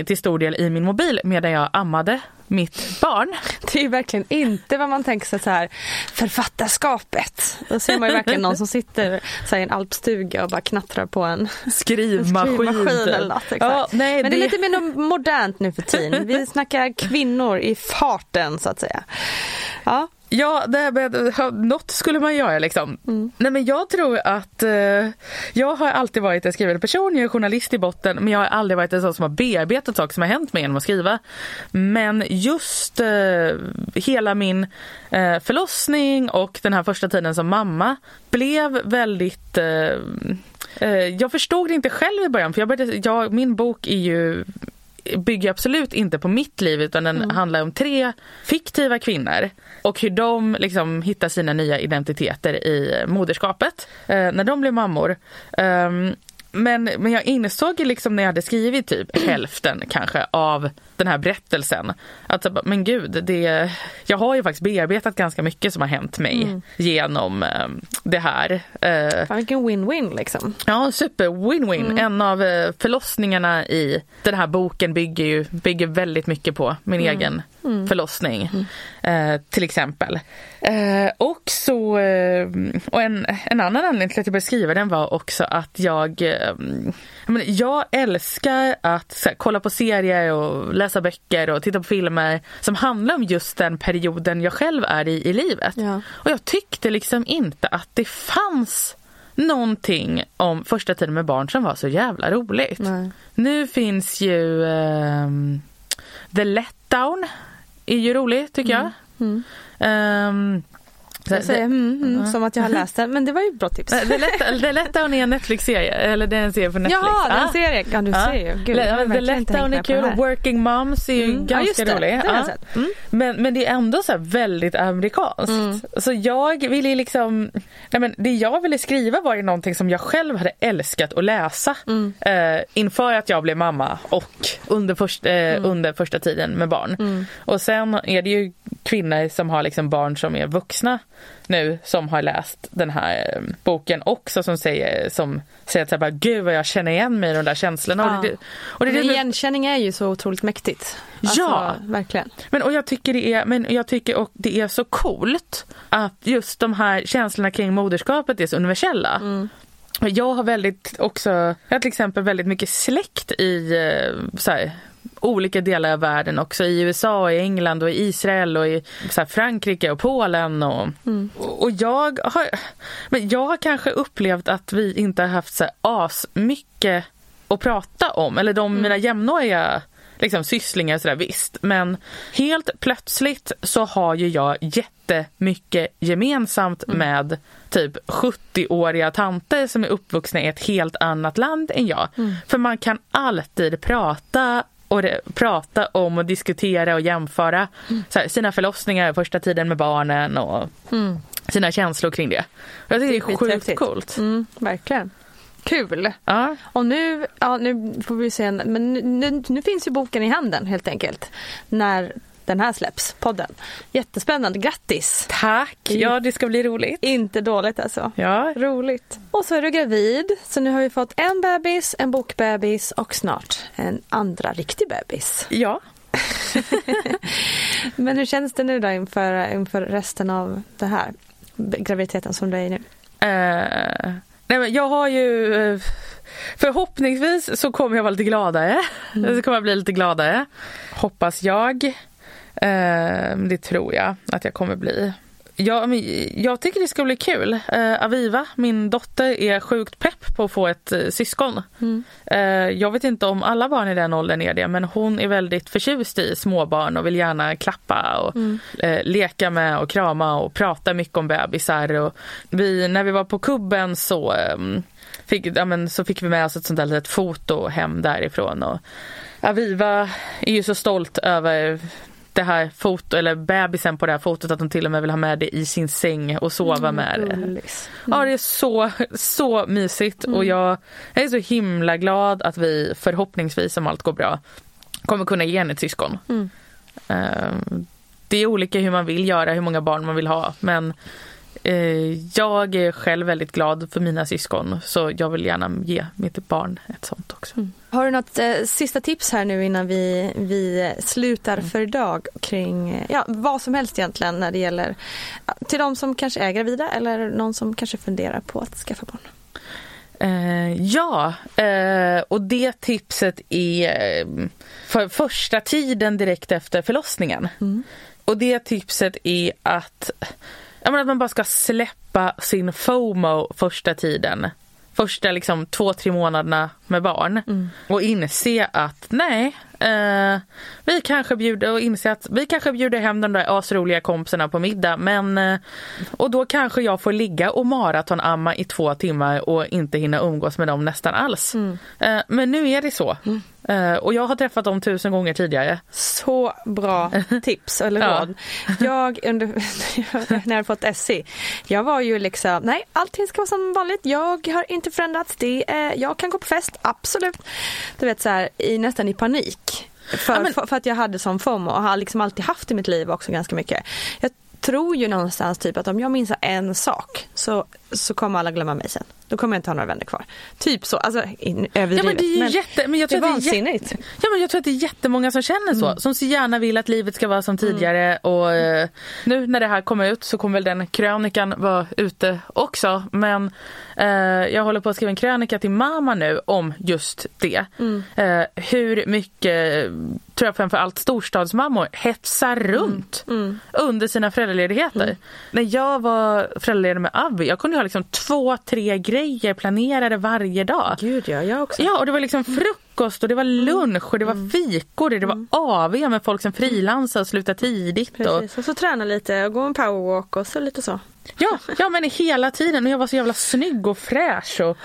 till stor del i min mobil medan jag ammade mitt barn. Det är ju verkligen inte vad man tänker sig så här författarskapet. Då ser man ju verkligen någon som sitter så i en alpstuga och bara knattrar på en skrivmaskin. skrivmaskin eller något, ja, nej, Men det... är lite mer modernt nu för tiden. Vi <laughs> snackar kvinnor i farten så att säga. Ja. Ja, det, något skulle man göra liksom. Mm. Nej men jag tror att eh, jag har alltid varit en skrivande person, jag är journalist i botten men jag har aldrig varit en sån som har bearbetat saker som har hänt mig genom att skriva. Men just eh, hela min eh, förlossning och den här första tiden som mamma blev väldigt eh, eh, jag förstod det inte själv i början för jag började, jag, min bok är ju bygger absolut inte på mitt liv utan den mm. handlar om tre fiktiva kvinnor och hur de liksom hittar sina nya identiteter i moderskapet eh, när de blev mammor. Um, men, men jag insåg liksom när jag hade skrivit typ <clears throat> hälften kanske av den här berättelsen. Att men gud, det, jag har ju faktiskt bearbetat ganska mycket som har hänt mig mm. genom eh, det här. Fan, vilken win-win liksom. Ja, super win-win. Mm. En av eh, förlossningarna i den här boken bygger ju bygger väldigt mycket på min mm. egen mm. förlossning. Mm. Eh, till exempel. Eh, och så, eh, och en, en annan anledning till att jag började skriva den var också att jag, eh, jag, jag älskar att här, kolla på serier och läsa böcker och titta på filmer som handlar om just den perioden jag själv är i i livet. Ja. Och jag tyckte liksom inte att det fanns någonting om första tiden med barn som var så jävla roligt. Nej. Nu finns ju um, The Letdown är ju rolig tycker jag. Um, jag säger mm, mm, som att jag har läst den, men det var ju ett bra tips. Lätta hon är en Netflix-serie, eller det är en serie på Netflix. Jaha, den Ja. serien. Ja, du ser ju. Gud, lätta hon hängt är kul. Working Moms är ju Mm. Ja, ganska det. rolig. Den Ja. sett. Mm. Men, men det är ändå så här väldigt amerikanskt. Så jag ville liksom, nej men det jag ville skriva var ju någonting som jag själv hade älskat att läsa eh, inför att jag blev mamma och under, först, eh, under första tiden med barn. Och sen är det ju kvinnor som har liksom barn som är vuxna nu som har läst den här eh, boken också som säger, som säger att här, bara, gud vad jag känner igen mig i de där känslorna. Ja. Och det, och det, det, igenkänning är ju så otroligt mäktigt. Alltså, Ja. verkligen. men och jag tycker det är, men jag tycker och det är så coolt att just de här känslorna kring moderskapet är så universella. Jag har väldigt också, jag har till exempel väldigt mycket släkt i eh, så här, olika delar av världen också. I USA, och i England och i Israel och i här, Frankrike och Polen. Och, och jag har, men jag har kanske upplevt att vi inte har haft så här, asmycket att prata om. Eller de mina jämnåriga liksom, sysslingar och sådär visst. Men helt plötsligt så har ju jag jättemycket gemensamt med typ 70-åriga tanter som är uppvuxna i ett helt annat land än jag. För man kan alltid prata och det, prata om och diskutera och jämföra så här, sina förlossningar, första tiden med barnen och sina känslor kring det. Jag tycker det är, sjukt skithäftigt. coolt. Mm, verkligen. Kul. Ja. Och nu, ja, nu får vi se, men nu, nu, nu finns ju boken i handen helt enkelt. När den här släpps, podden. Jättespännande, grattis! Tack! Ja, det ska bli roligt. Inte dåligt alltså. Ja, Roligt. Och så är du gravid, så nu har vi fått en bebis, en bokbebis och snart en andra riktig bebis. ja. <laughs> Men hur känns det nu då inför, inför resten av det här graviditeten som du är i nu? Eh, nej men jag har ju eh, Förhoppningsvis så kommer jag vara lite gladare. Så kommer jag bli lite gladare. Hoppas jag. Eh, det tror jag att jag kommer bli. Ja, men jag tycker det ska bli kul. Eh, Aviva, min dotter, är sjukt pepp på att få ett eh, syskon. Eh, jag vet inte om alla barn i den åldern är det men hon är väldigt förtjust i småbarn och vill gärna klappa och eh, leka med och krama och prata mycket om bebisar. Och vi, när vi var på kubben så, ehm, fick, ja, men, så fick vi med oss ett sånt där litet foto hem därifrån. Och Aviva är ju så stolt över det här foto, eller bebisen på det här fotot att hon till och med vill ha med det i sin säng och sova med det. Gullis. Ja det är så, så mysigt och jag, är så himla glad att vi förhoppningsvis om allt går bra kommer kunna ge henne ett syskon. Eh, det är olika hur man vill göra, hur många barn man vill ha men jag är själv väldigt glad för mina syskon så jag vill gärna ge mitt barn ett sånt också. Har du något eh, sista tips här nu innan vi, vi slutar för idag kring eh, ja, vad som helst egentligen när det gäller till de som kanske är gravida eller någon som kanske funderar på att skaffa barn? Eh, ja, eh, och det tipset är eh, för första tiden direkt efter förlossningen. Och det tipset är att, jag menar, att man bara ska släppa sin FOMO första tiden. Första liksom två, tre månaderna med barn. Och inse att nej, eh, vi kanske bjuder och inse att vi kanske bjuder hem de där asroliga kompisarna på middag. Men, eh, och då kanske jag får ligga och maratonamma i två timmar och inte hinna umgås med dem nästan alls. Eh, men nu är det så. Eh, och jag har träffat dem tusen gånger tidigare. Så bra <laughs> tips eller Ja. råd. Jag under, <laughs> när jag fått SC, jag var ju liksom, nej allting ska vara som vanligt. Jag har inte förändrats. Det är, jag kan gå på fest, absolut. Du vet så här, i, nästan i panik. För, Ja, men- för, för att jag hade sån FOMO och har liksom alltid haft i mitt liv också ganska mycket. Jag tror ju någonstans typ att om jag minns en sak så, så kommer alla glömma mig sen. Då kommer jag inte ha några vänner kvar. Typ så, alltså in, Ja, överdrivet. men det är ju jätte, men jag tror att det är jätte, vansinnigt. Ja, men jag tror att det är jättemånga som känner så. Mm. Som så gärna vill att livet ska vara som tidigare. Och eh, nu när det här kommer ut så kommer väl den krönikan vara ute också. Men eh, jag håller på att skriva en krönika till mamma nu om just det. Mm. Eh, hur mycket, tror jag framförallt storstadsmammor, hetsar runt Mm. under sina föräldraledigheter. När jag var föräldraledig med Abby, jag kunde ha liksom två, tre grejer planerade varje dag. Gud ja, jag också. Ja, och det var liksom frukost och det var lunch och det var fikor och det var AV med folk som frilansar och slutar tidigt. Precis, och så träna lite och gå en powerwalk och så lite så. Ja, ja men hela tiden. Och jag var så jävla snygg och fräsch. Och,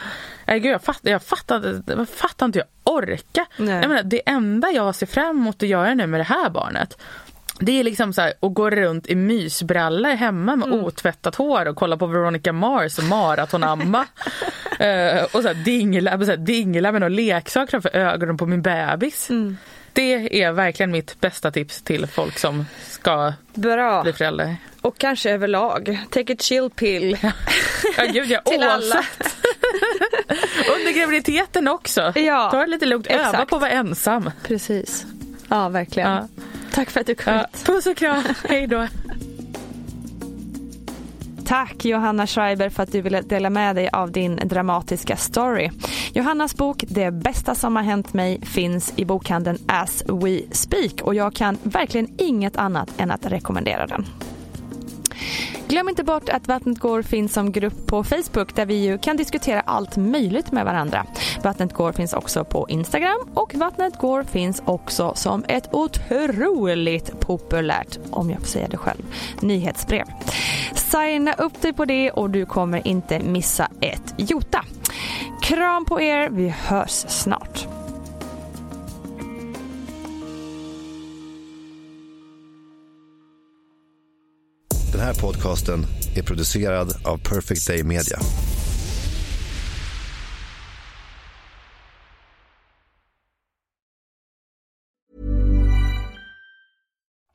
äh, gud, jag, fatt, jag, fattade, jag fattade inte hur jag orkade. Jag menar, det enda jag ser fram emot att göra nu med det här barnet det är liksom så här, att gå runt i mysbrallor hemma med mm. otvättat hår och kolla på Veronica Mars och maratonamma. uh, <laughs> och så här, dingla, så här, dingla med någon leksak framför ögonen på min bebis. Mm. Det är verkligen mitt bästa tips till folk som ska Bra. bli föräldrar. Och kanske överlag. Take a chill pill. ja, gud ja. <laughs> till alla. <laughs> Under graviditeten också. Ja, Ta det lite lugnt. Exakt. Öva på att vara ensam. Precis. Ja, verkligen. Ja. Tack för att du kom ja. Puss och kram. <laughs> Hej då. Tack Johanna Schreiber för att du ville dela med dig av din dramatiska story. Johannas bok Det bästa som har hänt mig finns i bokhandeln As We Speak och jag kan verkligen inget annat än att rekommendera den. Glöm inte bort att Vattnet går finns som grupp på Facebook där vi ju kan diskutera allt möjligt med varandra. Vattnet går finns också på Instagram och Vattnet går finns också som ett otroligt populärt, om jag får säga det själv, nyhetsbrev. Signa upp dig på det och du kommer inte missa ett jota. Kram på er, vi hörs snart. Den här podcasten är producerad av Perfect Day Media.